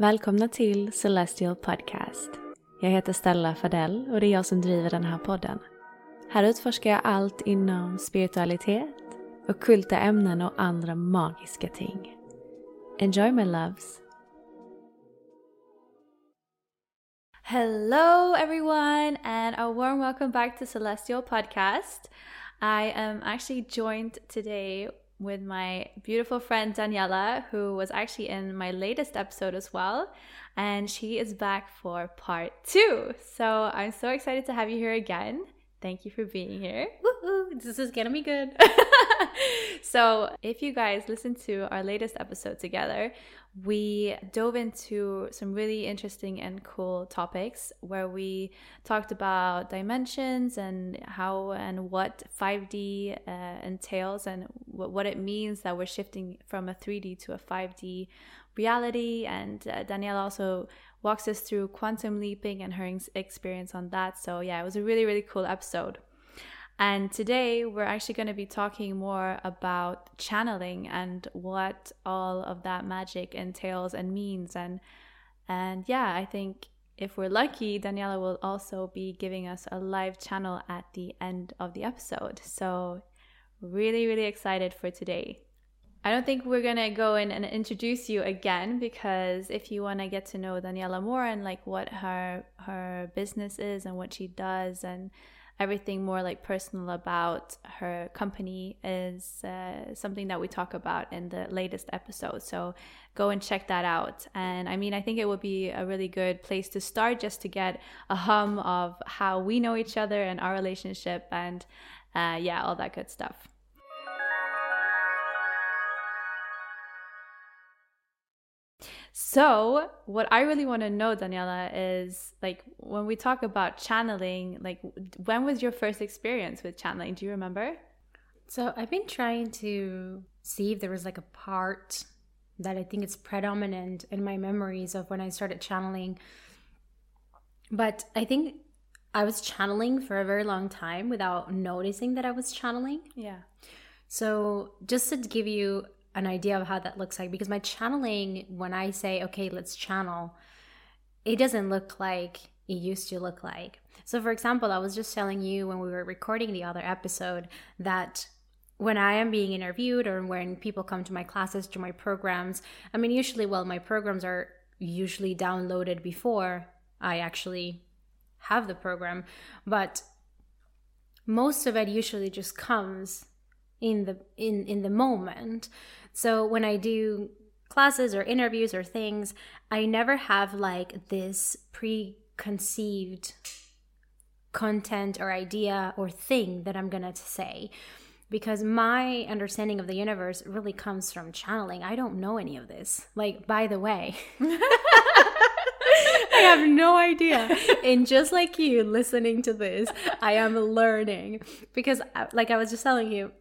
Välkomna till Celestial Podcast. Jag heter Stella Fadell och det är jag som driver den här podden. Här utforskar jag allt inom spiritualitet, ockulta ämnen och andra magiska ting. Enjoy my loves! Hello, everyone, and a warm welcome back to Celestial Podcast. I am actually joined today with my beautiful friend Daniela, who was actually in my latest episode as well. And she is back for part two. So I'm so excited to have you here again. Thank you for being here. Woo-hoo, this is gonna be good. so, if you guys listened to our latest episode together, we dove into some really interesting and cool topics where we talked about dimensions and how and what 5D uh, entails and what, what it means that we're shifting from a 3D to a 5D reality. And uh, Daniela also walks us through quantum leaping and her experience on that. So, yeah, it was a really, really cool episode. And today we're actually going to be talking more about channeling and what all of that magic entails and means. And and yeah, I think if we're lucky, Daniela will also be giving us a live channel at the end of the episode. So really, really excited for today. I don't think we're gonna go in and introduce you again because if you want to get to know Daniela more and like what her her business is and what she does and everything more like personal about her company is uh, something that we talk about in the latest episode. So go and check that out. And I mean, I think it would be a really good place to start just to get a hum of how we know each other and our relationship and uh, yeah, all that good stuff. So, what I really want to know, Daniela, is like when we talk about channeling, like when was your first experience with channeling? Do you remember? So, I've been trying to see if there was like a part that I think is predominant in my memories of when I started channeling. But I think I was channeling for a very long time without noticing that I was channeling. Yeah. So, just to give you an idea of how that looks like because my channeling when i say okay let's channel it doesn't look like it used to look like. So for example i was just telling you when we were recording the other episode that when i am being interviewed or when people come to my classes to my programs i mean usually well my programs are usually downloaded before i actually have the program but most of it usually just comes in the in in the moment so when I do classes or interviews or things, I never have like this preconceived content or idea or thing that I'm going to say because my understanding of the universe really comes from channeling. I don't know any of this. Like, by the way, I have no idea. And just like you listening to this, I am learning because, uh, like I was just telling you,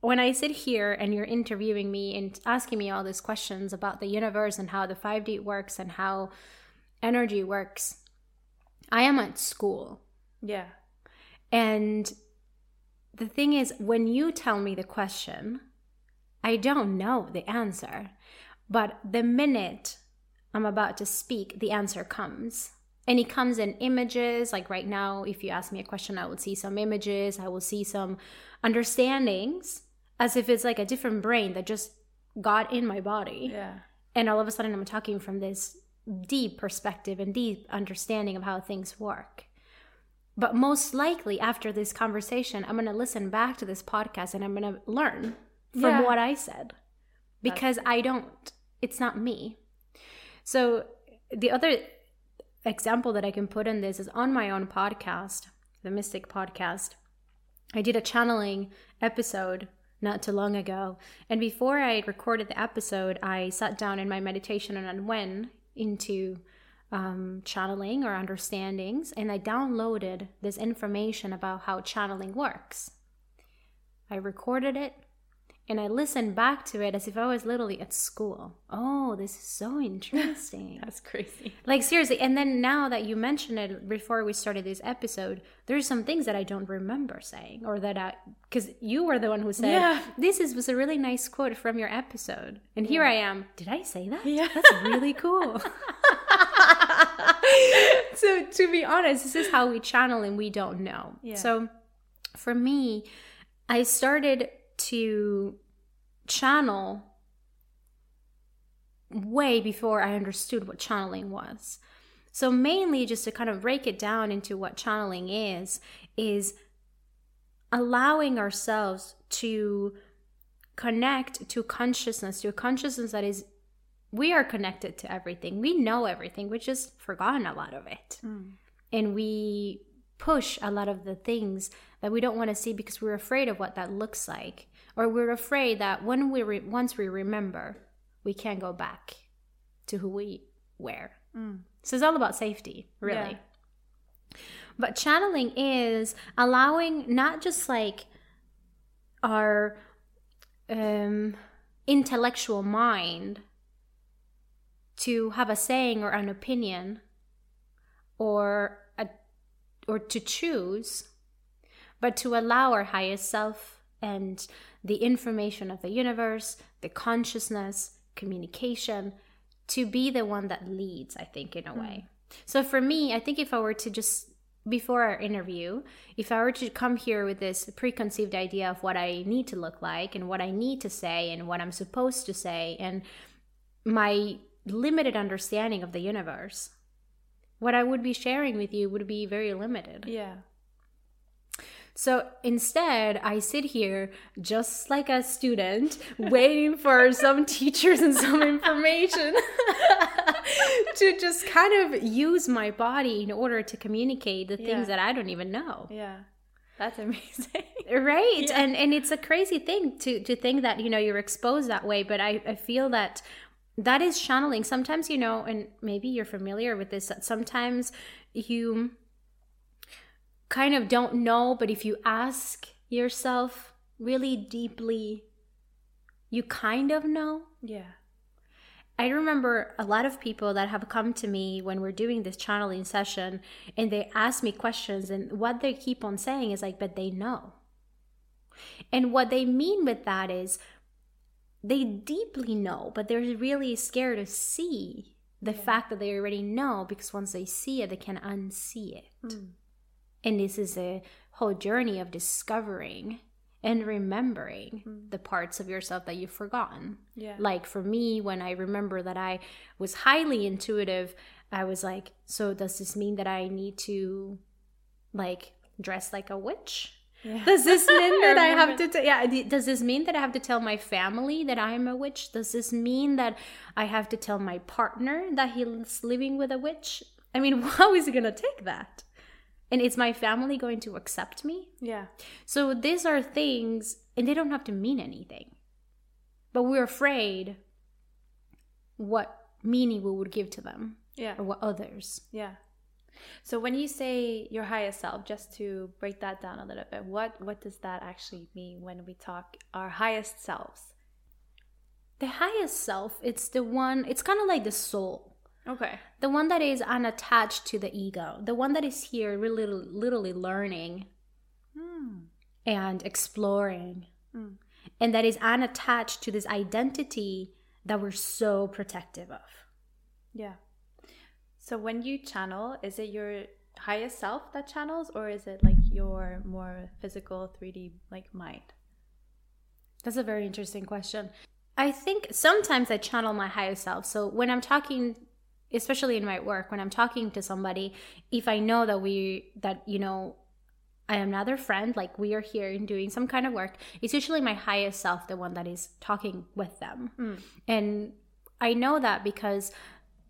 when I sit here and you're interviewing me and asking me all these questions about the universe and how the 5D works and how energy works, I am at school. Yeah. And the thing is, when you tell me the question, I don't know the answer. But the minute I'm about to speak, the answer comes. And it comes in images. Like right now, if you ask me a question, I will see some images, I will see some understandings as if it's like a different brain that just got in my body. Yeah. And all of a sudden, I'm talking from this deep perspective and deep understanding of how things work. But most likely, after this conversation, I'm going to listen back to this podcast and I'm going to learn from Yeah. what I said because I don't, it's not me. So, the other example that I can put in this is on my own podcast, the Mystic Podcast. I did a channeling episode not too long ago. And before I recorded the episode, I sat down in my meditation and went into um, channeling or understandings, and I downloaded this information about how channeling works. I recorded it and I listened back to it as if I was literally at school. Oh, this is so interesting. That's crazy. Like seriously, and then now that you mention it before we started this episode, there's some things that I don't remember saying or that I because you were the one who said Yeah. this is was a really nice quote from your episode. And here I am. Did I say that? Yeah. That's really cool. so to be honest, this is how we channel and we don't know. Yeah. So for me, I started to channel way before I understood what channeling was. So mainly just to kind of break it down into what channeling is is allowing ourselves to connect to consciousness, to a consciousness that is we are connected to everything. We know everything. We just forgotten a lot of it. Hmm. And we push a lot of the things that we don't want to see because we're afraid of what that looks like. Or we're afraid that when we re- once we remember we can't go back to who we were. So it's all about safety really. But channeling is allowing not just like our um, intellectual mind to have a saying or an opinion or or to choose but to allow our highest self and the information of the universe the consciousness communication to be the one that leads i think in a hmm. way. So for me i think if i were to just before our interview if i were to come here with this preconceived idea of what i need to look like and what i need to say and what i'm supposed to say and my limited understanding of the universe what i would be sharing with you would be very limited Yeah. so instead, I sit here just like a student, waiting for some teachers and some information to just kind of use my body in order to communicate the Yeah. things that I don't even know. Yeah. That's amazing. Right. And and it's a crazy thing to to think that, you know, you're exposed that way, but I, I feel that that is channeling. Sometimes, you know, and maybe you're familiar with this, that sometimes you kind of don't know, but if you ask yourself really deeply, you kind of know. yeah. I remember a lot of people that have come to me when we're doing this channeling session and they ask me questions, and what they keep on saying is like, but they know. And what they mean with that is they deeply know, but they're really scared to see the fact that they already know because once they see it, they can unsee it. Hmm. And this is a whole journey of discovering and remembering hmm. the parts of yourself that you've forgotten. Yeah. Like for me, when I remember that I was highly intuitive, I was like, so does this mean that I need to like dress like a witch? Does this mean that I have to? T- yeah. Does this mean that I have to tell my family that I'm a witch? Does this mean that I have to tell my partner that he's living with a witch? I mean, how is he gonna take that? And is my family going to accept me? Yeah. So these are things, and they don't have to mean anything. But we're afraid what meaning we would give to them Yeah. or what others. Yeah. So when you say your highest self, just to break that down a little bit, what what does that actually mean when we talk our highest selves? The highest self, it's the one, it's kind of like the soul. Okay. The one that is unattached to the ego. The one that is here really literally learning hmm. and exploring. Hmm. And that is unattached to this identity that we're so protective of. Yeah. So when you channel, is it your highest self that channels or is it like your more physical 3D like mind? That's a very interesting question. I think sometimes I channel my higher self. So when I'm talking, especially in my work, when I'm talking to somebody, if I know that we, that, you know, I am another friend, like we are here and doing some kind of work, it's usually my highest self, the one that is talking with them. Hmm. And I know that because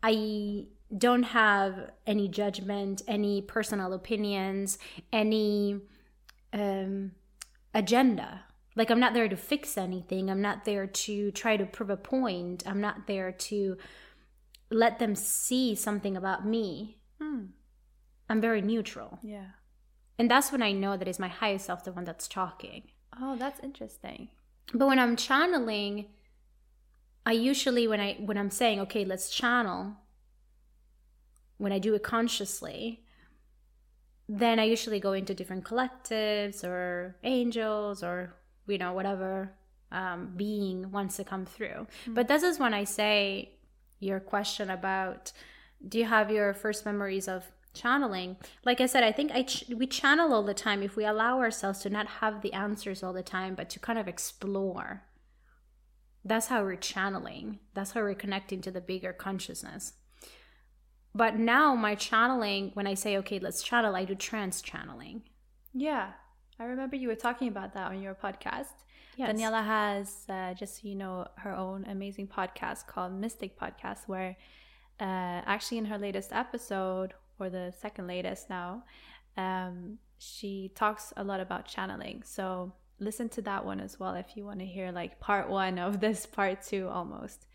I don't have any judgment, any personal opinions, any um, agenda. Like I'm not there to fix anything. I'm not there to try to prove a point. I'm not there to let them see something about me. I'm very neutral. Yeah. And that's when I know that is my highest self, the one that's talking. Oh, that's interesting. But when I'm channeling, I usually when I when I'm saying, okay, let's channel, when I do it consciously, then I usually go into different collectives or angels or you know whatever um, being wants to come through. But this is when I say your question about do you have your first memories of channeling? Like I said, I think I ch- we channel all the time if we allow ourselves to not have the answers all the time, but to kind of explore. That's how we're channeling. That's how we're connecting to the bigger consciousness. But now my channeling, when I say, okay, let's channel, I do trance channeling. Yeah. I remember you were talking about that on your podcast. Yes. Daniela has, uh, just so you know, her own amazing podcast called Mystic Podcast, where uh, actually in her latest episode, or the second latest now, um, she talks a lot about channeling. So listen to that one as well if you want to hear like part one of this part two almost.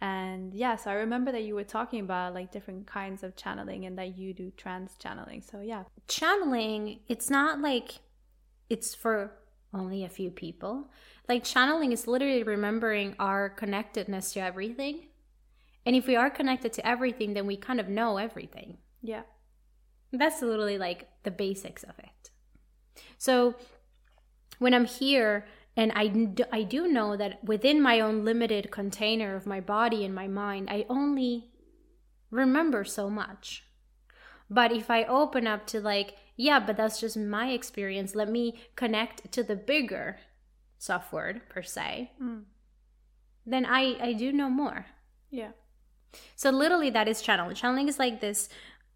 And yeah, so I remember that you were talking about like different kinds of channeling and that you do trance channeling. So yeah. channeling it's not like it's for only a few people like channeling is literally remembering our connectedness to everything and if we are connected to everything then we kind of know everything Yeah. that's literally like the basics of it so when i'm here and I, I do know that within my own limited container of my body and my mind i only remember so much but if I open up to like, yeah, but that's just my experience, let me connect to the bigger software per se, mm. then I, I do know more. Yeah. So literally that is channeling. Channeling is like this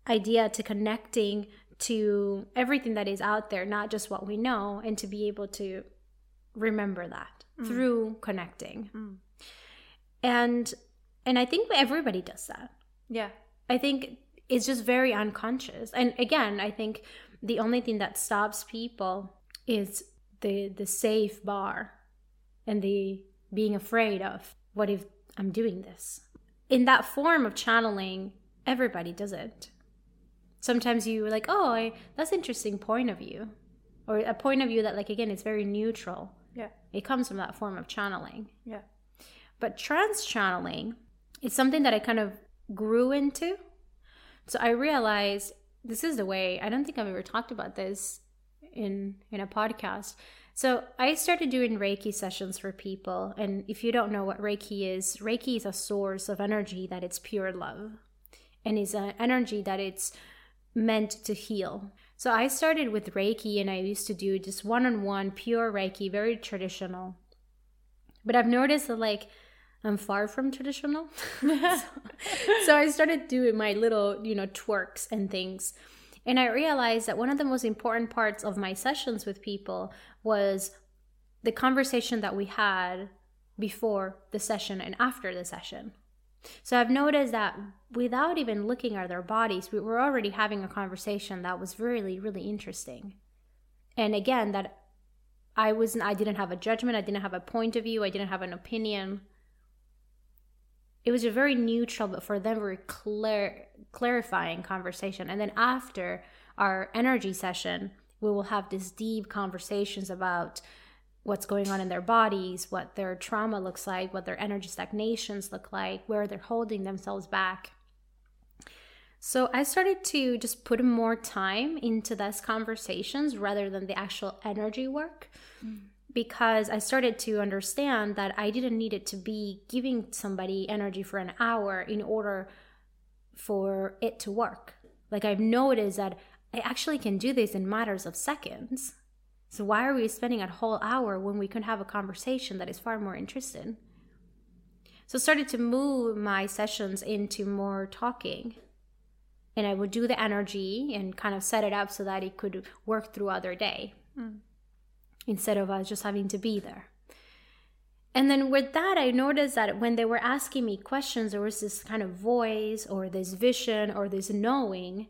idea to connecting to everything that is out there, not just what we know, and to be able to remember that mm. through connecting. Mm. And and I think everybody does that. Yeah. I think it's just very unconscious. And again, I think the only thing that stops people is the the safe bar and the being afraid of what if I'm doing this. In that form of channeling, everybody does it. Sometimes you're like, "Oh, I, that's interesting point of view." Or a point of view that like again, it's very neutral. Yeah. It comes from that form of channeling. Yeah. But trance channeling is something that I kind of grew into. So I realized this is the way. I don't think I've ever talked about this in in a podcast. So I started doing Reiki sessions for people, and if you don't know what Reiki is, Reiki is a source of energy that it's pure love, and is an energy that it's meant to heal. So I started with Reiki, and I used to do just one-on-one pure Reiki, very traditional. But I've noticed that like I'm far from traditional. so, so I started doing my little, you know, twerks and things. And I realized that one of the most important parts of my sessions with people was the conversation that we had before the session and after the session. So I've noticed that without even looking at their bodies, we were already having a conversation that was really, really interesting. And again, that I wasn't I didn't have a judgment, I didn't have a point of view, I didn't have an opinion. it was a very neutral, but for them, very clear, clarifying conversation. And then after our energy session, we will have these deep conversations about what's going on in their bodies, what their trauma looks like, what their energy stagnations look like, where they're holding themselves back. So I started to just put more time into those conversations rather than the actual energy work. Mm. Because I started to understand that I didn't need it to be giving somebody energy for an hour in order for it to work. Like I've noticed that I actually can do this in matters of seconds. So why are we spending a whole hour when we could have a conversation that is far more interesting? So I started to move my sessions into more talking. And I would do the energy and kind of set it up so that it could work through other day mm. instead of us just having to be there. And then with that, I noticed that when they were asking me questions, there was this kind of voice or this vision or this knowing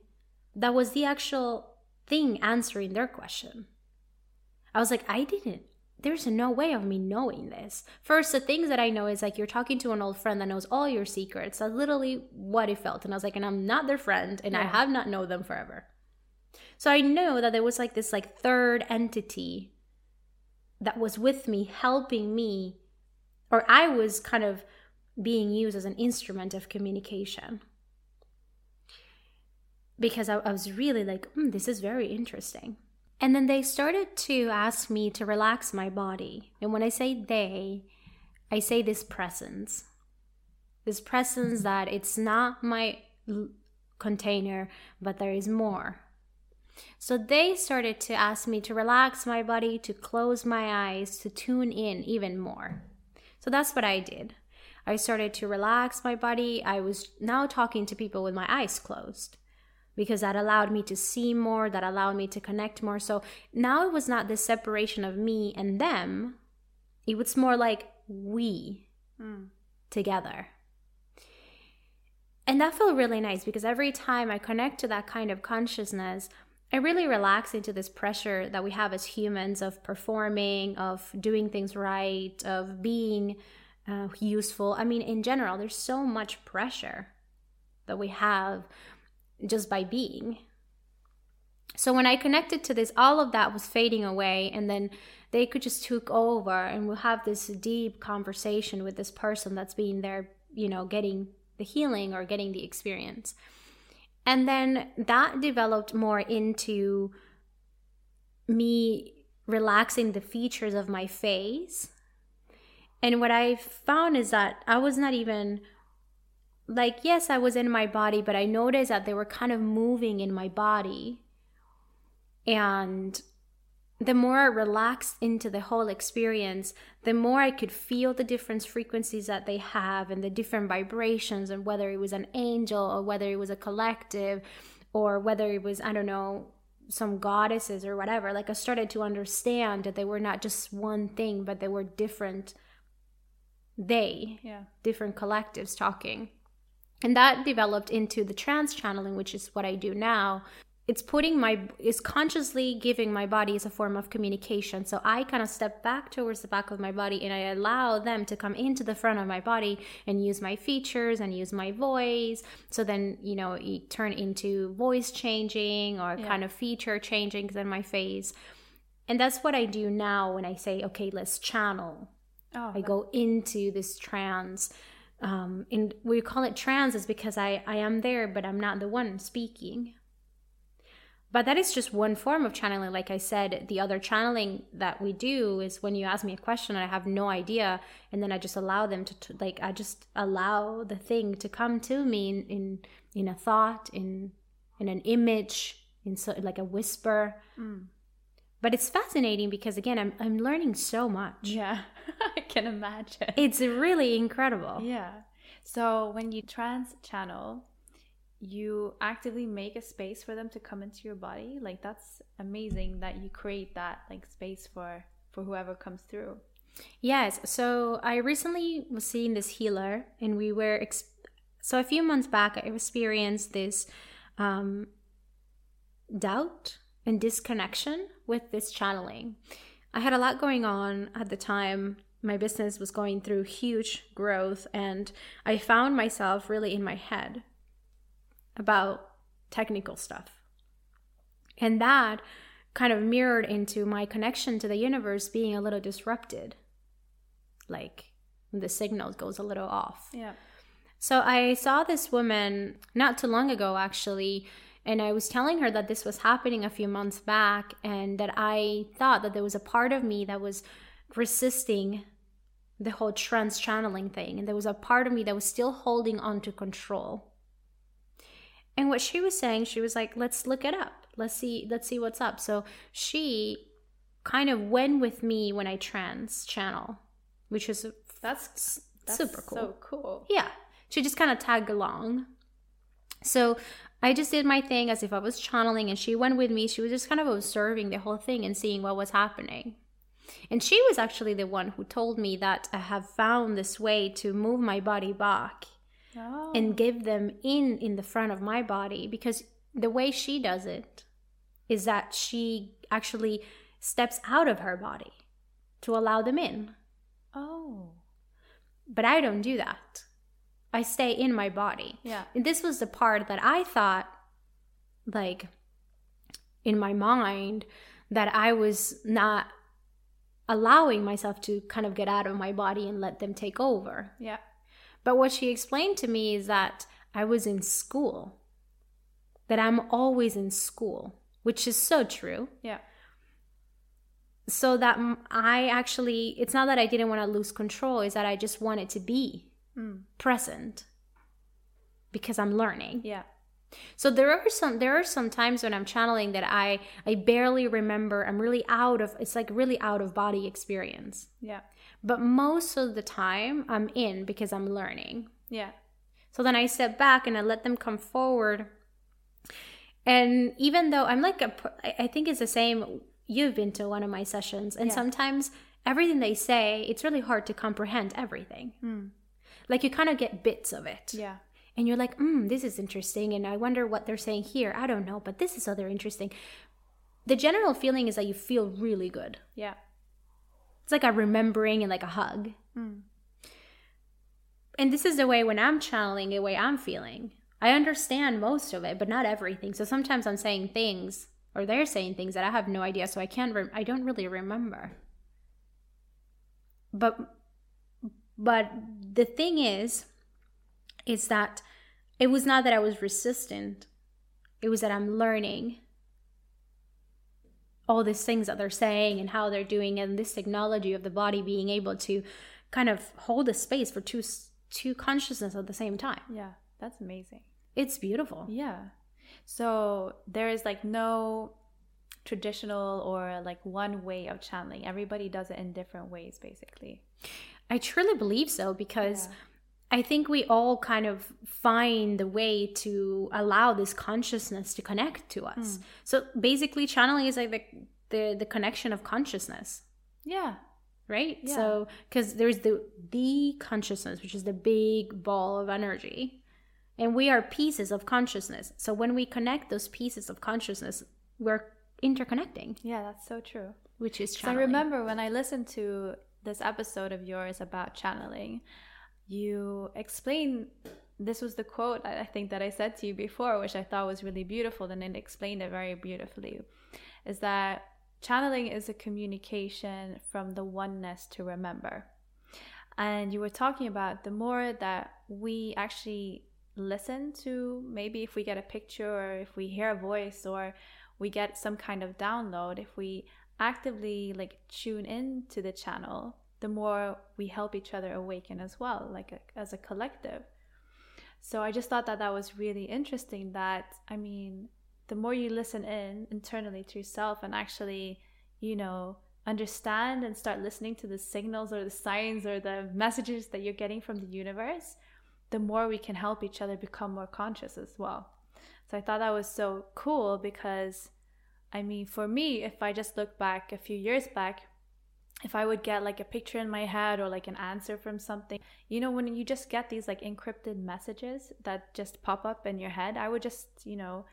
that was the actual thing answering their question. I was like, I didn't. There's no way of me knowing this. First, the things that I know is like you're talking to an old friend that knows all your secrets. That's literally what it felt. And I was like, and I'm not their friend, and yeah. I have not known them forever. So I know that there was like this like third entity that was with me, helping me, or I was kind of being used as an instrument of communication because I, I was really like, mm, this is very interesting. And then they started to ask me to relax my body. And when I say they, I say this presence. This presence that it's not my container, but there is more. So they started to ask me to relax my body, to close my eyes, to tune in even more. So that's what I did. I started to relax my body. I was now talking to people with my eyes closed because that allowed me to see more, that allowed me to connect more. So now it was not this separation of me and them, it was more like we mm. together. And that felt really nice because every time I connect to that kind of consciousness, I really relax into this pressure that we have as humans of performing, of doing things right, of being uh, useful. I mean, in general, there's so much pressure that we have just by being. So when I connected to this, all of that was fading away, and then they could just took over, and we'll have this deep conversation with this person that's being there, you know, getting the healing or getting the experience. And then that developed more into me relaxing the features of my face. And what I found is that I was not even like yes i was in my body but i noticed that they were kind of moving in my body. And the more i relaxed into the whole experience the more i could feel the different frequencies that they have and the different vibrations and whether it was an angel or whether it was a collective or whether it was i don't know some goddesses or whatever. Like i started to understand that they were not just one thing but they were different they yeah. different collectives talking and that developed into the trance channeling which is what i do now. It's putting my is consciously giving my body as a form of communication. So i kind of step back towards the back of my body and i allow them to come into the front of my body and use my features and use my voice. So then you know it turn into voice changing or yeah. kind of feature changing in my face. And that's what i do now when i say okay let's channel. Oh, i go into this trance um, and we call it trance is because I, I am there, but I'm not the one speaking. But that is just one form of channeling. Like I said, the other channeling that we do is when you ask me a question and I have no idea, and then I just allow them to, like I just allow the thing to come to me in in, in a thought, in in an image, in so like a whisper. Mm but it's fascinating because again i'm i'm learning so much. Yeah i can imagine. It's really incredible. Yeah. So when you trance channel you actively make a space for them to come into your body? Like that's amazing that you create that like space for for whoever comes through. Yes. So i recently was seeing this healer and we were exp- so a few months back i experienced this um doubt and disconnection with this channeling. I had a lot going on at the time my business was going through huge growth and I found myself really in my head about technical stuff. And that kind of mirrored into my connection to the universe being a little disrupted. Like the signal goes a little off. Yeah. So I saw this woman not too long ago, actually, and I was telling her that this was happening a few months back and that I thought that there was a part of me that was resisting the whole trance channeling thing. And there was a part of me that was still holding on to control. And what she was saying, she was like, let's look it up. Let's see, let's see what's up. So she kind of went with me when I trance channel, which is That's, that's super cool. So cool. yeah, she just kind of tagged along. So I just did my thing as if I was channeling, and she went with me. She was just kind of observing the whole thing and seeing what was happening. And she was actually the one who told me that I have found this way to move my body back Oh. and give them in in the front of my body because the way she does it is that she actually steps out of her body to allow them in. oh. But I don't do that. I stay in my body. Yeah. And this was the part that I thought, like, in my mind, that I was not allowing myself to kind of get out of my body and let them take over. Yeah. But what she explained to me is that I was in school, that I'm always in school, which is so true. Yeah. So that I actually, it's not that I didn't want to lose control, is that I just wanted to be present because I'm learning. Yeah. So there are some there are some times when I'm channeling that I I barely remember. I'm really out of it's like really out of body experience. Yeah. But most of the time I'm in because I'm learning. Yeah. So then I step back and I let them come forward. And even though I'm like a, I- think it's the same. You've been to one of my sessions, and Yeah. sometimes everything they say, it's really hard to comprehend everything. Hmm. Like you kind of get bits of it, Yeah. and you're like, mm, "This is interesting," and I wonder what they're saying here. I don't know, but this is other interesting. The general feeling is that you feel really good. Yeah. It's like a remembering and like a hug. And this is the way when I'm channeling, the way I'm feeling. I understand most of it, but not everything. So sometimes I'm saying things, or they're saying things that I have no idea, so I can't. Rem- I don't really remember. But, but the thing is, is that it was not that I was resistant. It was that I'm learning all these things that they're saying and how they're doing and this technology of the body being able to kind of hold a space for two two consciousness at the same time Yeah. That's amazing. it's beautiful Yeah. So there is like no traditional or like one way of channeling. Everybody does it in different ways, basically. I truly believe so because i think we all kind of find the way to allow this consciousness to connect to us. Hmm. So basically channeling is like the the, the connection of consciousness. Yeah. right? Yeah. so because there's the the consciousness which is the big ball of energy and we are pieces of consciousness. So when we connect those pieces of consciousness we're interconnecting. Yeah, that's so true. which is So I remember when I listened to this episode of yours about channeling, you explained this was the quote I I think that I said to you before, which I thought was really beautiful, and it explained it very beautifully. Is that channeling is a communication from the oneness to remember. And you were talking about the more that we actually listen to, maybe if we get a picture or if we hear a voice or we get some kind of download, if we actively like tune in to the channel, the more we help each other awaken as well, like a, as a collective. So I just thought that that was really interesting. That I mean, the more you listen in internally to yourself and actually, you know, understand and start listening to the signals or the signs or the messages that you're getting from the universe, the more we can help each other become more conscious as well. So I thought that was so cool because I mean, for me, if I just look back a few years back, if I would get like a picture in my head or like an answer from something, you know, when you just get these like encrypted messages that just pop up in your head, I would just, you know,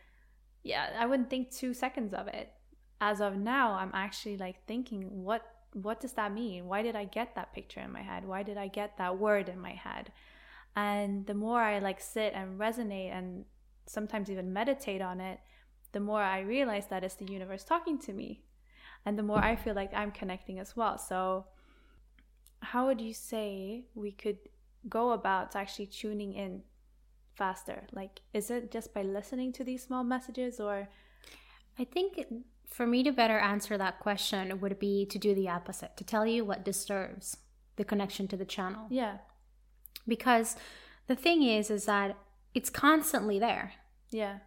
yeah, I wouldn't think two seconds of it. As of now, I'm actually like thinking, what what does that mean? Why did I get that picture in my head? Why did I get that word in my head? And the more I like sit and resonate and sometimes even meditate on it, the more I realize that it's the universe talking to me. And the more I feel like I'm connecting as well. So, how would you say we could go about actually tuning in faster? Like, is it just by listening to these small messages or? I think for me to better answer that question would be to do the opposite, to tell you what disturbs the connection to the channel. Yeah. Because the thing is, is that it's constantly there. Yeah.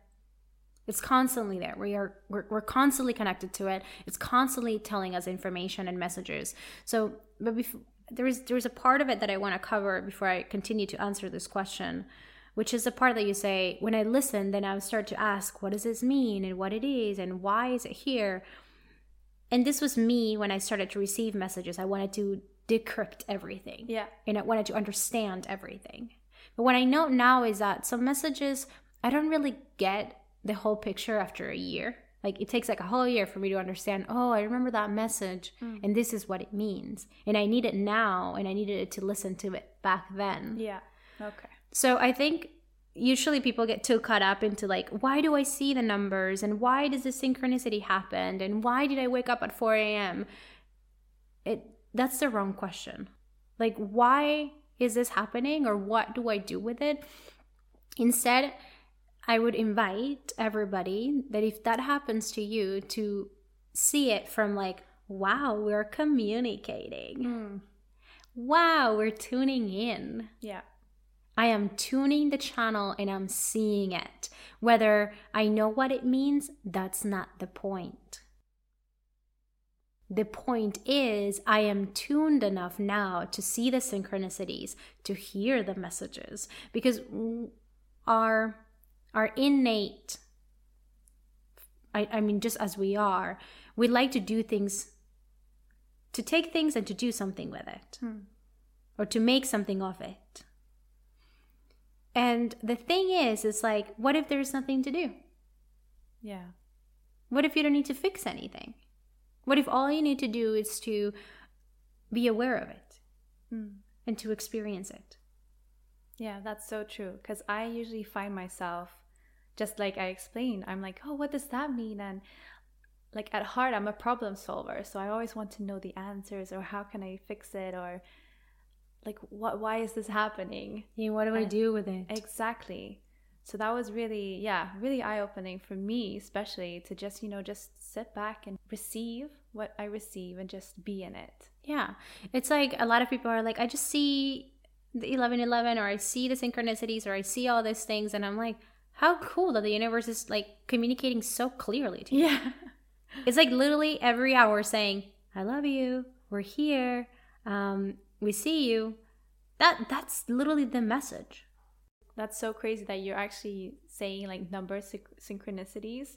It's constantly there. We are we're, we're constantly connected to it. It's constantly telling us information and messages. So, but before, there is there's a part of it that I want to cover before I continue to answer this question, which is the part that you say when I listen, then I start to ask, what does this mean and what it is and why is it here? And this was me when I started to receive messages. I wanted to decrypt everything. Yeah. And I wanted to understand everything. But what I know now is that some messages I don't really get the whole picture after a year. Like it takes like a whole year for me to understand, oh, I remember that message Mm. and this is what it means. And I need it now and I needed it to listen to it back then. Yeah. Okay. So I think usually people get too caught up into like, why do I see the numbers and why does this synchronicity happen and why did I wake up at 4 a.m. It that's the wrong question. Like, why is this happening or what do I do with it? Instead, I would invite everybody that if that happens to you to see it from like, wow, we're communicating. Hmm. Wow, we're tuning in. Yeah. I am tuning the channel and I'm seeing it. Whether I know what it means, that's not the point. The point is, I am tuned enough now to see the synchronicities, to hear the messages, because our our innate, I, I mean, just as we are, we like to do things, to take things and to do something with it, hmm. or to make something of it. And the thing is, it's like, what if there's nothing to do? Yeah. What if you don't need to fix anything? What if all you need to do is to be aware of it hmm. and to experience it? Yeah, that's so true. Because I usually find myself, just like I explained, I'm like, oh, what does that mean? And like at heart, I'm a problem solver. So I always want to know the answers or how can I fix it or like, what, why is this happening? Yeah, what do I Uh, do with it? Exactly. So that was really, yeah, really eye opening for me, especially to just, you know, just sit back and receive what I receive and just be in it. Yeah. It's like a lot of people are like, I just see the 1111 or I see the synchronicities or I see all these things. And I'm like, how cool that the universe is like communicating so clearly to you. Yeah. It's like literally every hour saying, I love you. We're here. Um, we see you. That that's literally the message. That's so crazy that you're actually saying like number synch- synchronicities.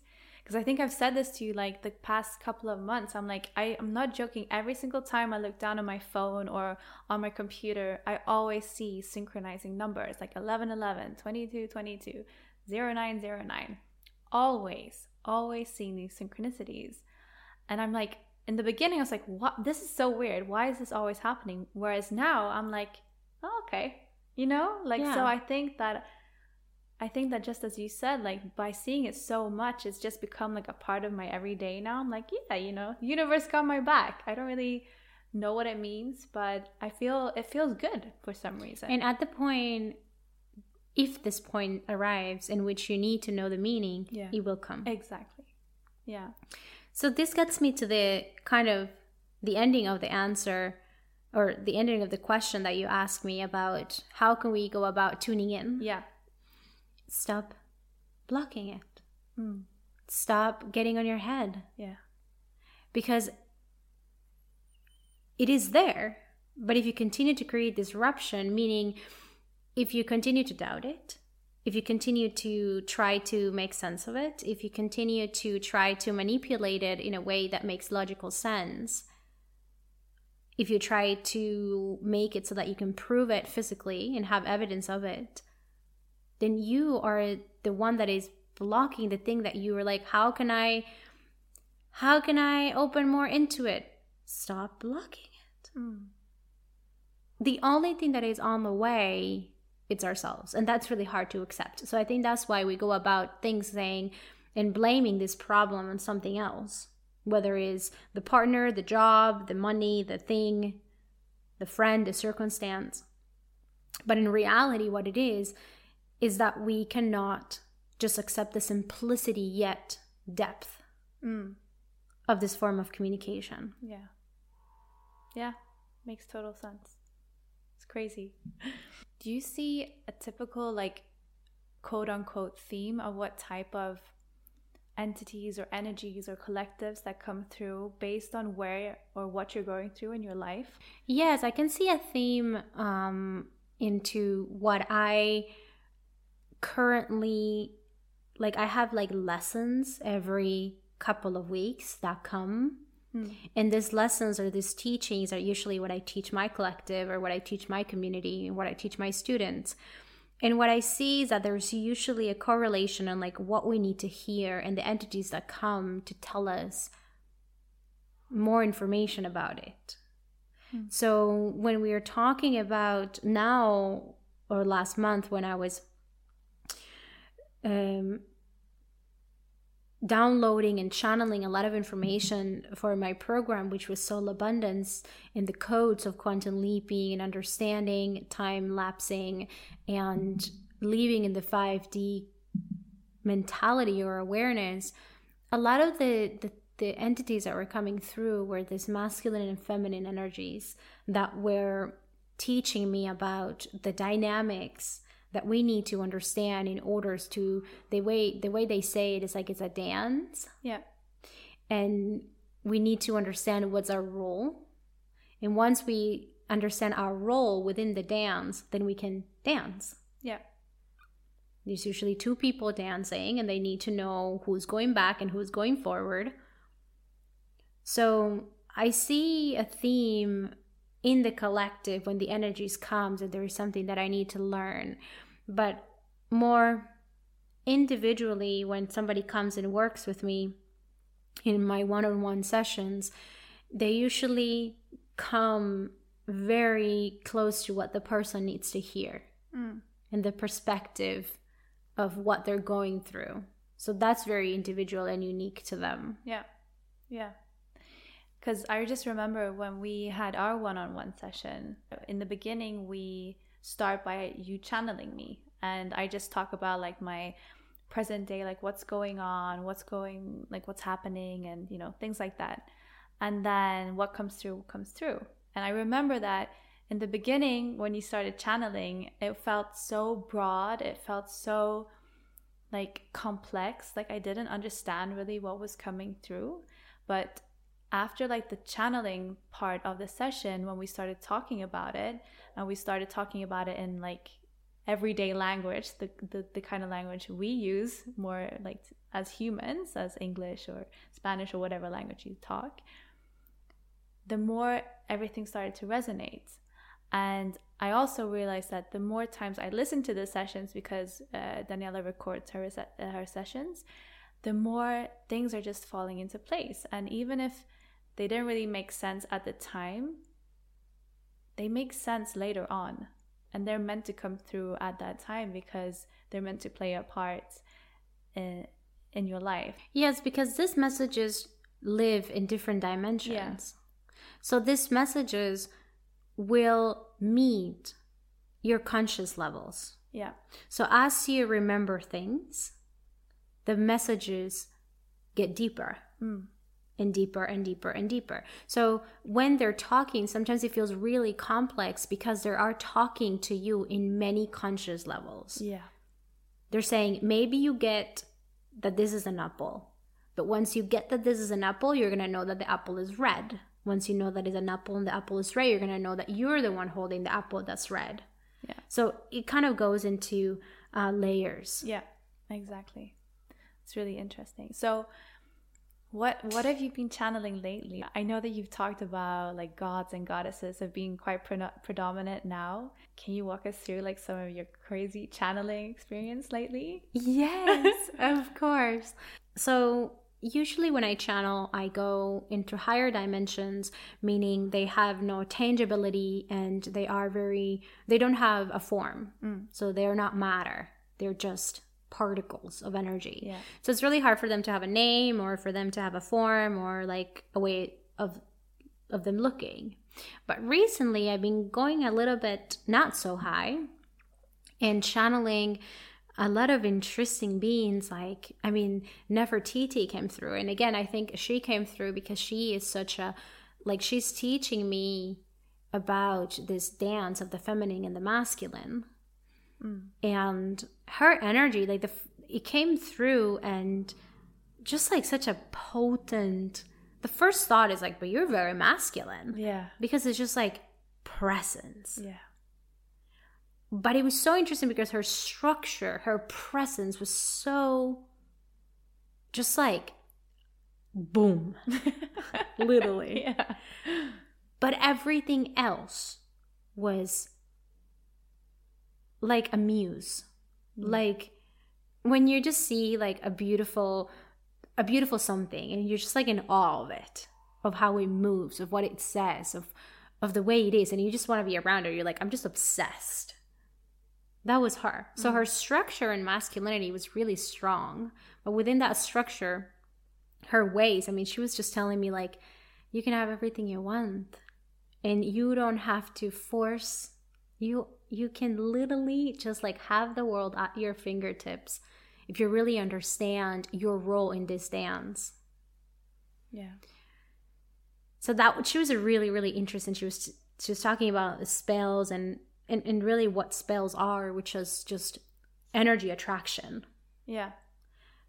Because I think I've said this to you like the past couple of months. I'm like, I, I'm not joking. Every single time I look down on my phone or on my computer, I always see synchronizing numbers like 1111, 2222, 0909. Always, always seeing these synchronicities. And I'm like, in the beginning, I was like, what? This is so weird. Why is this always happening? Whereas now I'm like, oh, okay. You know? Like, Yeah. so I think that. I think that just as you said, like by seeing it so much, it's just become like a part of my everyday now. I'm like, yeah, you know, universe got my back. I don't really know what it means, but I feel it feels good for some reason. And at the point, if this point arrives in which you need to know the meaning, Yeah. it will come. exactly. Yeah. So this gets me to the kind of the ending of the answer or the ending of the question that you asked me about how can we go about tuning in? Yeah. Stop blocking it. Mm. Stop getting on your head Yeah. because it is there. But if you continue to create disruption, meaning if you continue to doubt it, if you continue to try to make sense of it, if you continue to try to manipulate it in a way that makes logical sense, if you try to make it so that you can prove it physically and have evidence of it, then you are the one that is blocking the thing that you were like, how can I how can I open more into it stop blocking it. Hmm. The only thing that is on the way, it's ourselves. And that's really hard to accept. So I think that's why we go about things saying and blaming this problem on something else, whether it's the partner, the job, the money, the thing, the friend, the circumstance. But in reality, what it is, is that we cannot just accept the simplicity yet depth of this form of communication. Yeah. Yeah. Makes total sense. It's crazy. Do you see a typical, like, quote unquote theme of what type of entities or energies or collectives that come through based on where or what you're going through in your life? Yes, I can see a theme um, into what I currently like. I have like lessons every couple of weeks that come. Hmm. And these lessons or these teachings are usually what I teach my collective or what I teach my community and what I teach my students. And what I see is that there's usually a correlation on like what we need to hear and the entities that come to tell us more information about it. Hmm. So when we are talking about now or last month when I was um, downloading and channeling a lot of information for my program, which was Soul Abundance, in the codes of quantum leaping and understanding time lapsing and living in the 5D mentality or awareness, a lot of the, the, the entities that were coming through were these masculine and feminine energies that were teaching me about the dynamics that we need to understand in order to the way the way they say it is like it's a dance Yeah. and we need to understand what's our role and once we understand our role within the dance then we can dance Yeah. there's usually two people dancing and they need to know who's going back and who's going forward so i see a theme in the collective when the energies comes and there is something that i need to learn but more individually when somebody comes and works with me in my one-on-one sessions they usually come very close to what the person needs to hear mm. and the perspective of what they're going through so that's very individual and unique to them Yeah. Yeah. Because I just remember when we had our one on one session, in the beginning, we start by you channeling me. And I just talk about like my present day, like what's going on, what's going, like what's happening, and, you know, things like that. And then what comes through comes through. And I remember that in the beginning, when you started channeling, it felt so broad. It felt so like complex. Like I didn't understand really what was coming through. But after like the channeling part of the session, when we started talking about it, and we started talking about it in like everyday language, the, the, the kind of language we use more like as humans, as English or Spanish or whatever language you talk, the more everything started to resonate. And I also realized that the more times I listened to the sessions, because uh, Daniela records her, her sessions, the more things are just falling into place. And even if they didn't really make sense at the time, they make sense later on. And they're meant to come through at that time because they're meant to play a part in, in your life. Yes, because these messages live in different dimensions. So these messages will meet your conscious levels. Yeah. So as you remember things, the messages get deeper hmm. And deeper and deeper and deeper. So when they're talking, sometimes it feels really complex because they are talking to you in many conscious levels. Yeah. They're saying maybe you get that this is an apple. But once you get that this is an apple, you're going to know that the apple is red. Once you know that it's an apple and the apple is red, you're going to know that you're the one holding the apple that's red. Yeah. So it kind of goes into uh, layers. Yeah, exactly. It's really interesting. So, what what have you been channeling lately? I know that you've talked about like gods and goddesses have been quite pre- predominant now. Can you walk us through like some of your crazy channeling experience lately? Yes, of course. So usually when I channel, I go into higher dimensions, meaning they have no tangibility and they are very, they don't have a form. Mm. So they're not matter, they're just particles of energy. Yeah. So it's really hard for them to have a name or for them to have a form or like a way of of them looking. But recently I've been going a little bit not so high and channeling a lot of interesting beings like i mean nefertiti came through and again i think she came through because she is such a like she's teaching me about this dance of the feminine and the masculine mm. and her energy like the it came through and just like such a potent the first thought is like but you're very masculine Yeah. because it's just like presence Yeah. but it was so interesting because her structure, her presence was so just like boom, literally. Yeah. But everything else was like a muse. Mm. Like when you just see like a beautiful a beautiful something and you're just like in awe of it, of how it moves, of what it says, of of the way it is, and you just want to be around her. You're like, I'm just obsessed. That was her. So mm. her structure and masculinity was really strong. But within that structure, her ways, I mean, she was just telling me, like, you can have everything you want. And you don't have to force you you can literally just like have the world at your fingertips if you really understand your role in this dance. Yeah. So that she was a really really interesting. She was she was talking about spells and and, and really what spells are, which is just energy attraction. Yeah.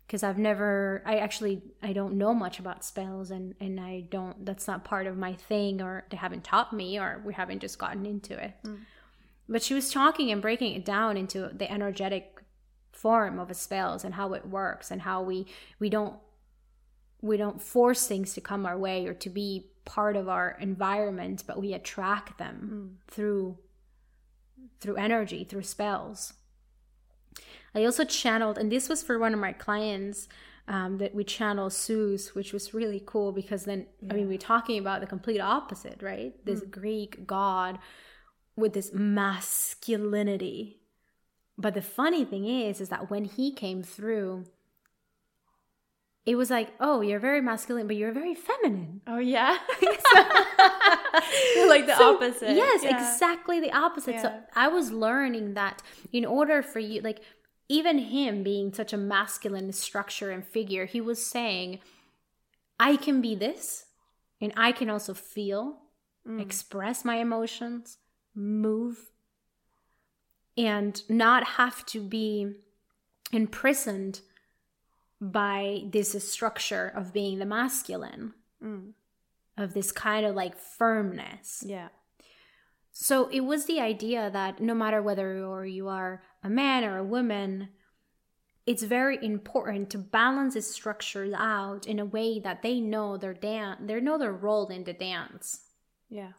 Because I've never, I actually, I don't know much about spells, and and I don't. That's not part of my thing, or they haven't taught me, or we haven't just gotten into it. Mm. But she was talking and breaking it down into the energetic form of a spells and how it works, and how we we don't we don't force things to come our way or to be part of our environment, but we attract them through through energy, through spells. I also channeled, and this was for one of my clients um, that we channeled Zeus, which was really cool because then, I mean, we're talking about the complete opposite, right? This Greek god with this masculinity. But the funny thing is, is that when he came through, it was like, oh, you're very masculine, but you're very feminine. Oh yeah. like the So, opposite. Yes, Yeah. exactly the opposite. So I was learning that in order for you, like even him being such a masculine structure and figure, he was saying, I can be this, and I can also feel, Mm. express my emotions, move, and not have to be imprisoned by this structure of being the masculine, Mm. of this kind of like firmness. Yeah. So it was the idea that no matter whether or you are a man or a woman, it's very important to balance the structures out in a way that they know their dance, they know their role in the dance. Yeah.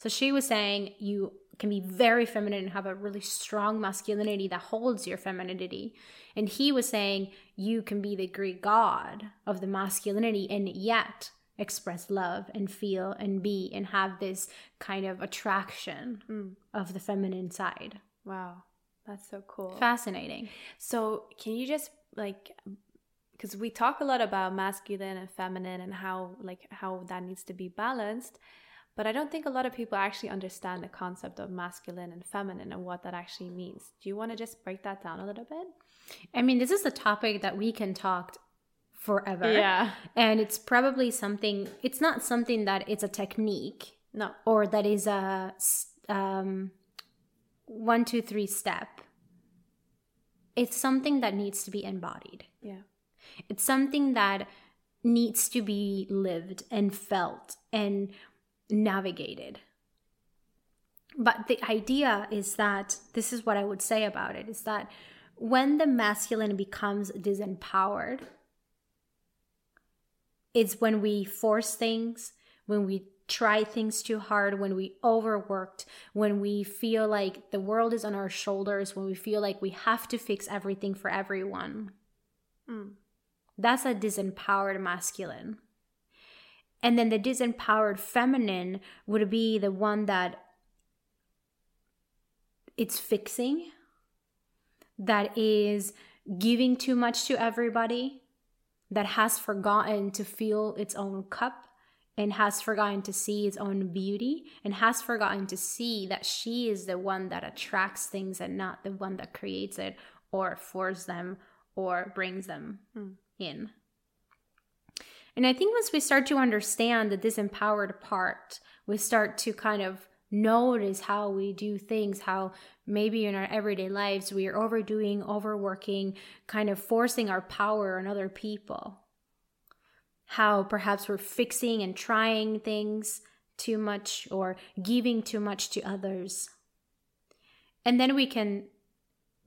So she was saying you can be very feminine and have a really strong masculinity that holds your femininity. And he was saying you can be the Greek god of the masculinity and yet express love and feel and be and have this kind of attraction Mm. of the feminine side. Wow. That's so cool. Fascinating. So, can you just like because we talk a lot about masculine and feminine and how like how that needs to be balanced, but I don't think a lot of people actually understand the concept of masculine and feminine and what that actually means. Do you want to just break that down a little bit? I mean, this is a topic that we can talk forever. Yeah. And it's probably something, it's not something that it's a technique No. or that is a um, one, two, three step. It's something that needs to be embodied. Yeah. It's something that needs to be lived and felt and navigated. But the idea is that this is what I would say about it is that when the masculine becomes disempowered, it's when we force things, when we try things too hard, when we overworked, when we feel like the world is on our shoulders, when we feel like we have to fix everything for everyone. Mm. That's a disempowered masculine. And then the disempowered feminine would be the one that it's fixing, that is giving too much to everybody, that has forgotten to fill its own cup and has forgotten to see its own beauty and has forgotten to see that she is the one that attracts things and not the one that creates it or forces them or brings them mm. in. And I think once we start to understand the disempowered part, we start to kind of notice how we do things, how maybe in our everyday lives we are overdoing, overworking, kind of forcing our power on other people. How perhaps we're fixing and trying things too much or giving too much to others. And then we can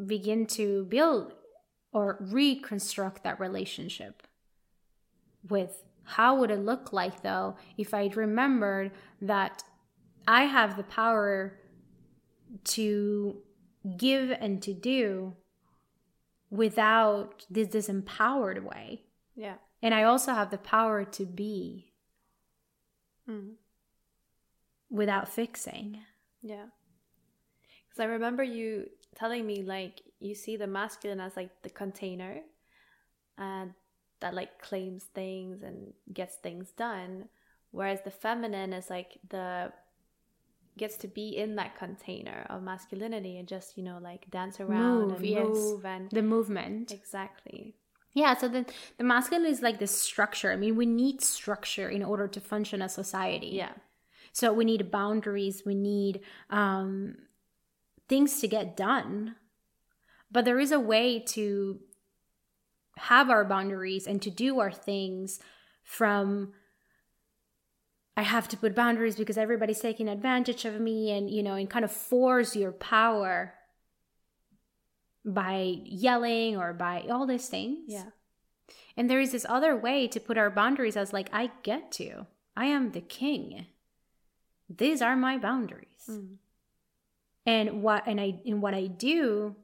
begin to build or reconstruct that relationship with how would it look like though if I remembered that I have the power to give and to do without this disempowered way. Yeah. And I also have the power to be mm. without fixing. Yeah. Because I remember you telling me, like, you see the masculine as like the container and that like claims things and gets things done. Whereas the feminine is like the gets to be in that container of masculinity and just you know like dance around move, and yes. move and the movement. Exactly. Yeah so the the masculine is like the structure. I mean we need structure in order to function as society. Yeah. So we need boundaries. We need um things to get done. But there is a way to have our boundaries and to do our things from I have to put boundaries because everybody's taking advantage of me and you know and kind of force your power by yelling or by all these things. Yeah. And there is this other way to put our boundaries as like I get to. I am the king. These are my boundaries. Mm. And what and I in what I do,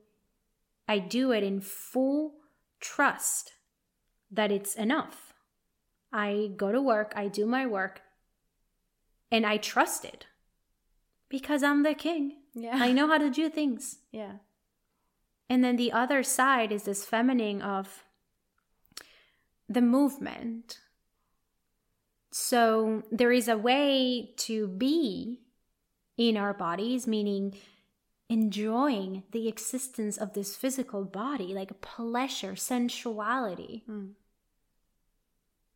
I do it in full trust that it's enough. I go to work, I do my work, and I trust it because I'm the king. Yeah. I know how to do things. Yeah. And then the other side is this feminine of the movement. So there is a way to be in our bodies, meaning enjoying the existence of this physical body, like pleasure, sensuality. Mm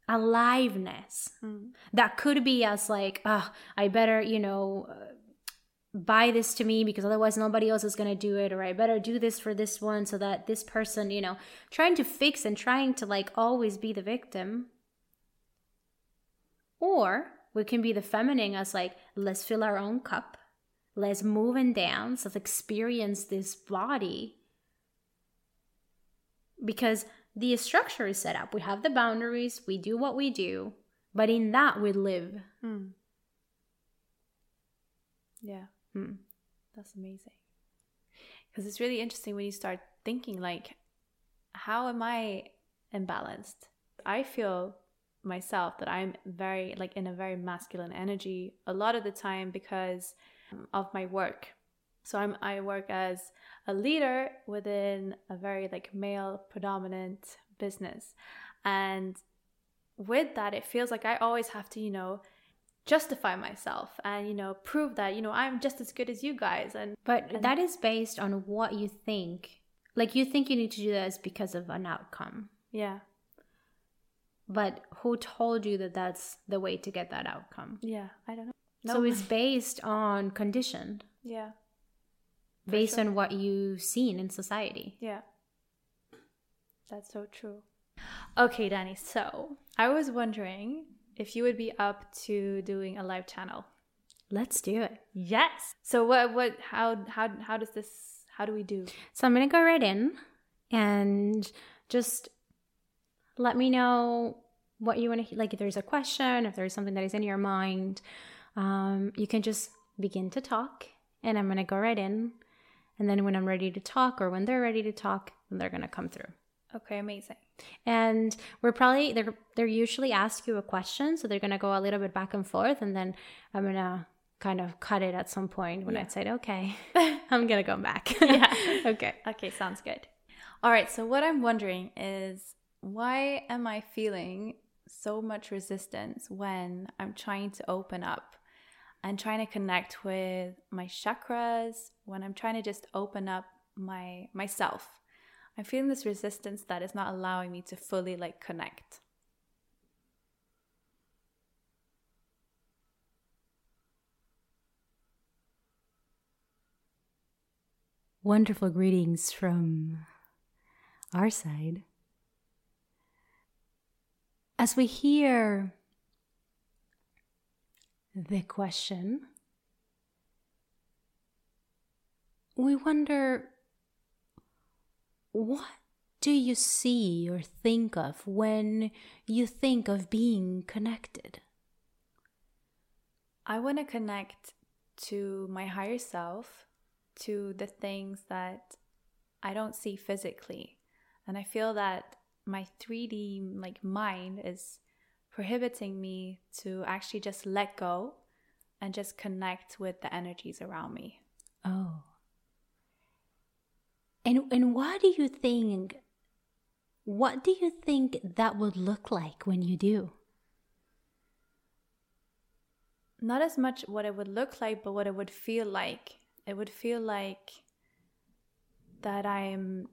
aliveness mm. that could be as like oh i better you know uh, buy this to me because otherwise nobody else is going to do it or i better do this for this one so that this person you know trying to fix and trying to like always be the victim or we can be the feminine as like let's fill our own cup let's move and dance let's experience this body because the structure is set up. We have the boundaries, we do what we do, but in that we live. Hmm. Yeah. Hmm. That's amazing. Because it's really interesting when you start thinking, like, how am I imbalanced? I feel myself that I'm very, like, in a very masculine energy a lot of the time because of my work. So I'm, I work as a leader within a very like male predominant business. And with that, it feels like I always have to, you know, justify myself and you know prove that you know i'm just as good as you guys and but and that is based on what you think. Like you think you need to do this because of an outcome. Yeah. But who told you that that's the way to get that outcome? Yeah i don't know no. so it's based on condition yeah based sure. on what you've seen in society. Yeah. That's so true. Okay, Danny. So I was wondering if you would be up to doing a live channel. Let's do it. Yes. So what what how how how does this how do we do? So I'm gonna go right in and just let me know what you want to like if there's a question, if there's something that is in your mind. Um, you can just begin to talk and I'm gonna go right in and then when I'm ready to talk or when they're ready to talk, then they're going to come through. Okay, amazing. And we're probably they're they're usually ask you a question, so they're gonna go a little bit back and forth, and then I'm gonna kind of cut it at some point when Yeah. I said, okay, I'm gonna go back. Yeah. okay. Okay, sounds good. All right, so what I'm wondering is why am I feeling so much resistance when I'm trying to open up and trying to connect with my chakras, when I'm trying to just open up my myself. I'm feeling this resistance that is not allowing me to fully like connect. Wonderful greetings from our side. As we hear the question, we wonder what do you see or think of when you think of being connected? I want to connect to my higher self, to the things that I don't see physically. And I feel that my 3D like mind is prohibiting me to actually just let go and just connect with the energies around me. Oh. And and what do you think what do you think that would look like when you do? Not as much what it would look like, but what it would feel like. It would feel like that I'm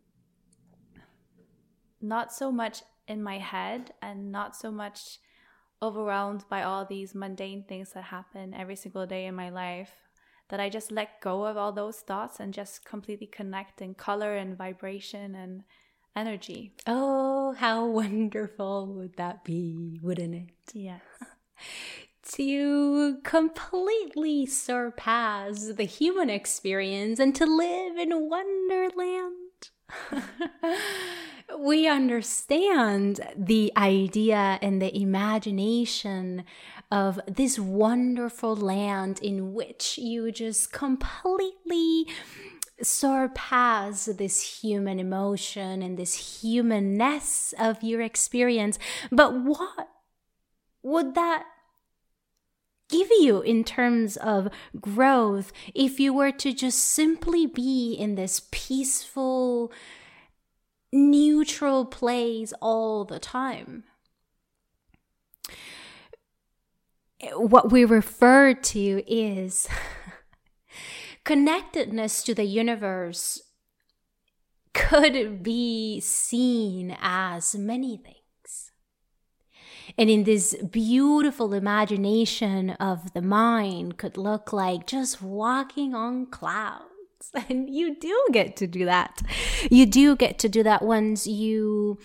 not so much in my head and not so much overwhelmed by all these mundane things that happen every single day in my life that I just let go of all those thoughts and just completely connect in color and vibration and energy. Oh, how wonderful would that be, wouldn't it? Yes. To completely surpass the human experience and to live in wonderland. we understand the idea and the imagination of this wonderful land in which you just completely surpass this human emotion and this humanness of your experience. But what would that give you in terms of growth if you were to just simply be in this peaceful, neutral plays all the time? What we refer to is connectedness to the universe could be seen as many things. And in this beautiful imagination of the mind could look like just walking on clouds. And you do get to do that. You do get to do that once you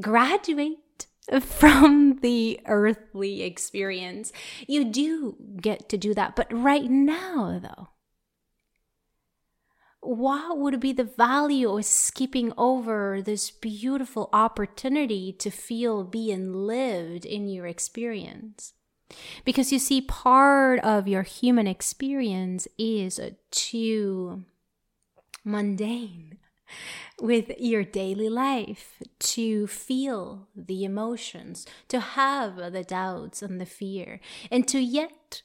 graduate from the earthly experience. You do get to do that. But right now, though, what would be the value of skipping over this beautiful opportunity to feel being lived in your experience? Because you see, part of your human experience is too mundane with your daily life to feel the emotions, to have the doubts and the fear, and to yet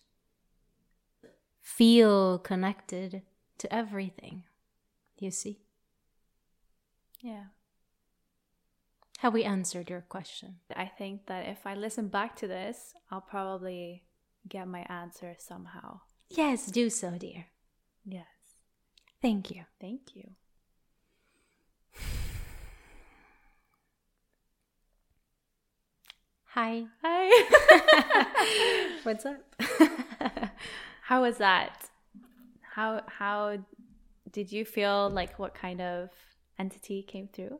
feel connected to everything. You see? Yeah. Have we answered your question? I think that if I listen back to this, I'll probably get my answer somehow. Yes, do so, dear. Yes. Thank you. Thank you. Hi. Hi. What's up? how was that? How how did you feel like what kind of entity came through?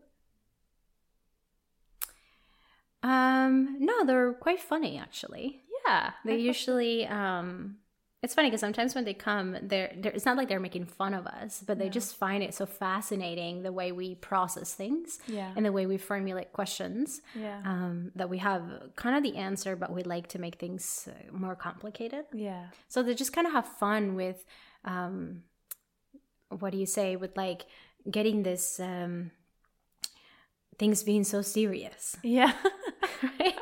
Um, no, they're quite funny actually. Yeah. They usually um it's funny because sometimes when they come, they're, they're it's not like they're making fun of us, but they just find it so fascinating the way we process things Yeah. and the way we formulate questions. Yeah. Um, that we have kind of the answer, but we like to make things more complicated. yeah. So they just kind of have fun with, um, what do you say, with like getting this, um, things being so serious. Yeah. right?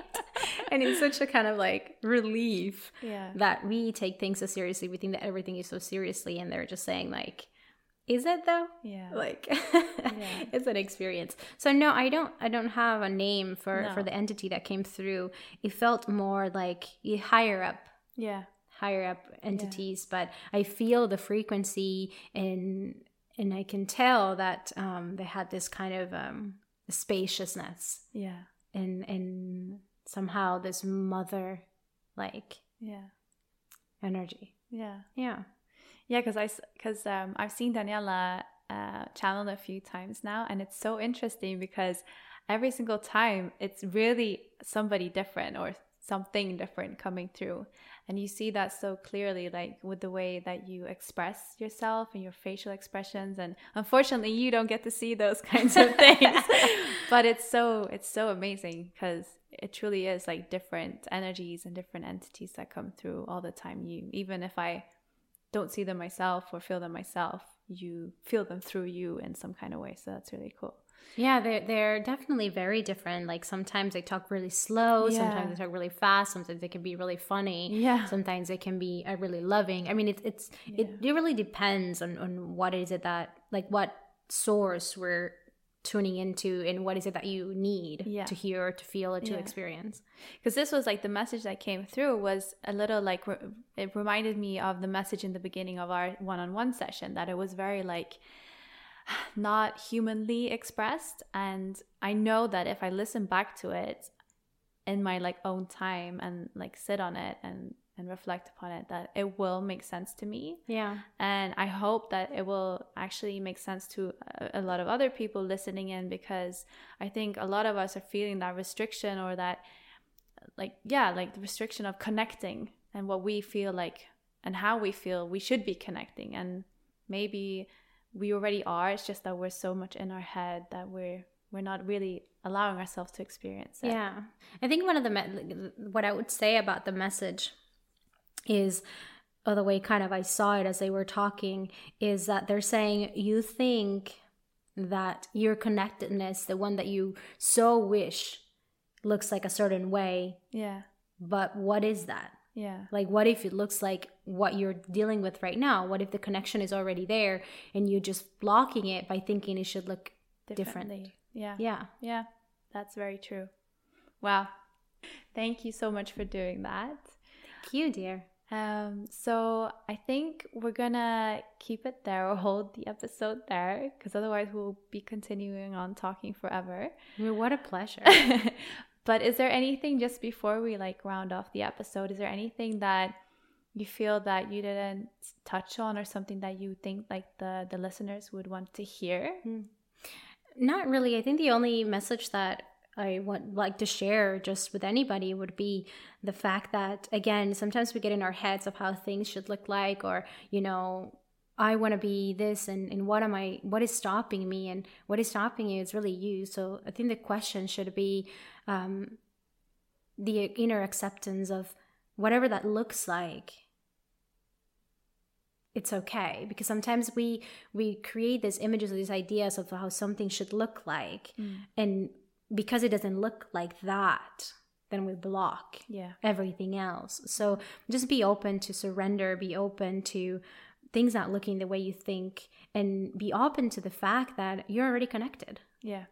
and it's such a kind of like relief Yeah. that we take things so seriously. We think that everything is so seriously, and they're just saying like, "Is it though?" Yeah. Like, it's an experience. So no, I don't. I don't have a name for No. for the entity that came through. It felt more like you higher up Yeah. higher up entities but i feel the frequency and and i can tell that um they had this kind of um spaciousness Yeah. and and somehow this mother like Yeah. energy Yeah. yeah Yeah, because I because um, I've seen Daniela uh, channeled a few times now, and it's so interesting because every single time it's really somebody different or something different coming through, and you see that so clearly, like with the way that you express yourself and your facial expressions. And unfortunately, you don't get to see those kinds of things, but it's so it's so amazing because it truly is like different energies and different entities that come through all the time. You even if I don't see them myself or feel them myself, you feel them through you in some kind of way. So that's really cool. Yeah they're, they're definitely very different like sometimes they talk really slow Yeah. sometimes they talk really fast sometimes they can be really funny Yeah. sometimes they can be uh, really loving i mean it, it's it, it really depends on, on what is it that like what source we're tuning into and what is it that you need Yeah. to hear to feel or to Yeah. experience Because this was like the message that came through was a little like it reminded me of the message in the beginning of our one-on-one session that it was very like not humanly expressed. And I know that if I listen back to it in my like own time and like sit on it and and reflect upon it that it will make sense to me. Yeah. And i hope that it will actually make sense to a, a lot of other people listening in because i think a lot of us are feeling that restriction or that like yeah like the restriction of connecting and what we feel like and how we feel we should be connecting. And maybe we already are it's just that we're so much in our head that we're we're not really allowing ourselves to experience it Yeah. I think one of the, me- what I would say about the message is, or the way kind of I saw it as they were talking, is that they're saying, you think that your connectedness, the one that you so wish looks like a certain way, yeah but what is that? Yeah Like, what if it looks like what you're dealing with right now? What if the connection is already there and you're just blocking it by thinking it should look different? differently yeah Yeah. Yeah, that's very true. Wow. Thank you so much for doing that. Thank you, dear. Um, so I think we're gonna keep it there or hold the episode there because otherwise we'll be continuing on talking forever. I mean, what a pleasure. but is there anything just before we like round off the episode? Is there anything that you feel that you didn't touch on or something that you think like the the listeners would want to hear? Hmm. Not really. I think the only message that I would like to share just with anybody would be the fact that again, sometimes we get in our heads of how things should look like or, you know, I want to be this and, and what am I what is stopping me and what is stopping you is really you. So I think the question should be um the inner acceptance of whatever that looks like it's okay because sometimes we we create these images or these ideas of how something should look like and because it doesn't look like that then we block Yeah. everything else so just be open to surrender be open to things not looking the way you think and be open to the fact that you're already connected Yeah.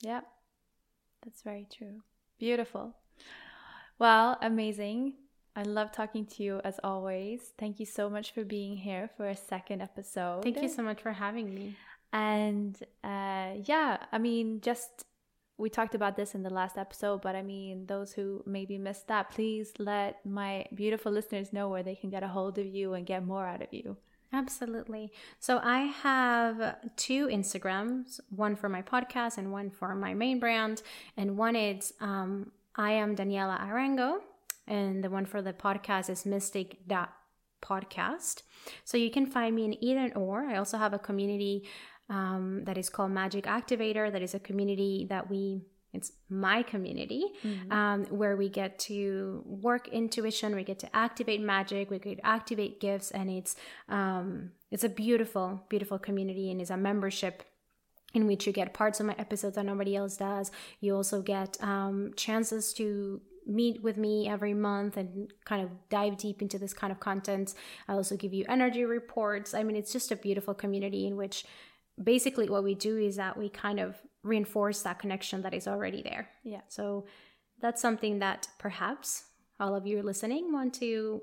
Yeah. That's very true. Beautiful. Well, amazing. I love talking to you as always. Thank you so much for being here for a second episode. thank you so much for having me And uh, yeah, I mean, just we talked about this in the last episode, but I mean, those who maybe missed that, please let my beautiful listeners know where they can get a hold of you and get more out of you. Absolutely. So I have two Instagrams, one for my podcast and one for my main brand. And one is um, I am Daniela Arango, and the one for the podcast is Mystic Podcast. So you can find me in either or. I also have a community um, that is called Magic Activator. That is a community that we it's my community um, where we get to work intuition we get to activate magic we get to activate gifts and it's um, it's a beautiful beautiful community and it's a membership in which you get parts of my episodes that nobody else does. You also get um, chances to meet with me every month and kind of dive deep into this kind of content. I also give you energy reports. I mean, it's just a beautiful community in which basically what we do is that we kind of reinforce that connection that is already there. Yeah. So that's something that perhaps all of you listening want to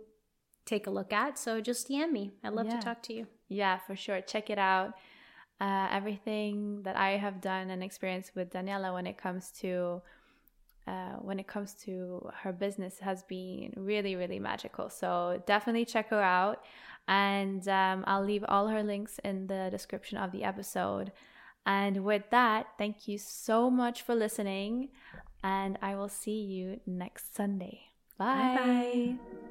take a look at. So just DM me. I'd love Yeah. to talk to you. Yeah, for sure. Check it out. Uh, everything that I have done and experienced with Daniela when it comes to uh, when it comes to her business has been really, really magical. So definitely check her out, and um, I'll leave all her links in the description of the episode. And with that, thank you so much for listening, and I will see you next Sunday. Bye. Bye-bye.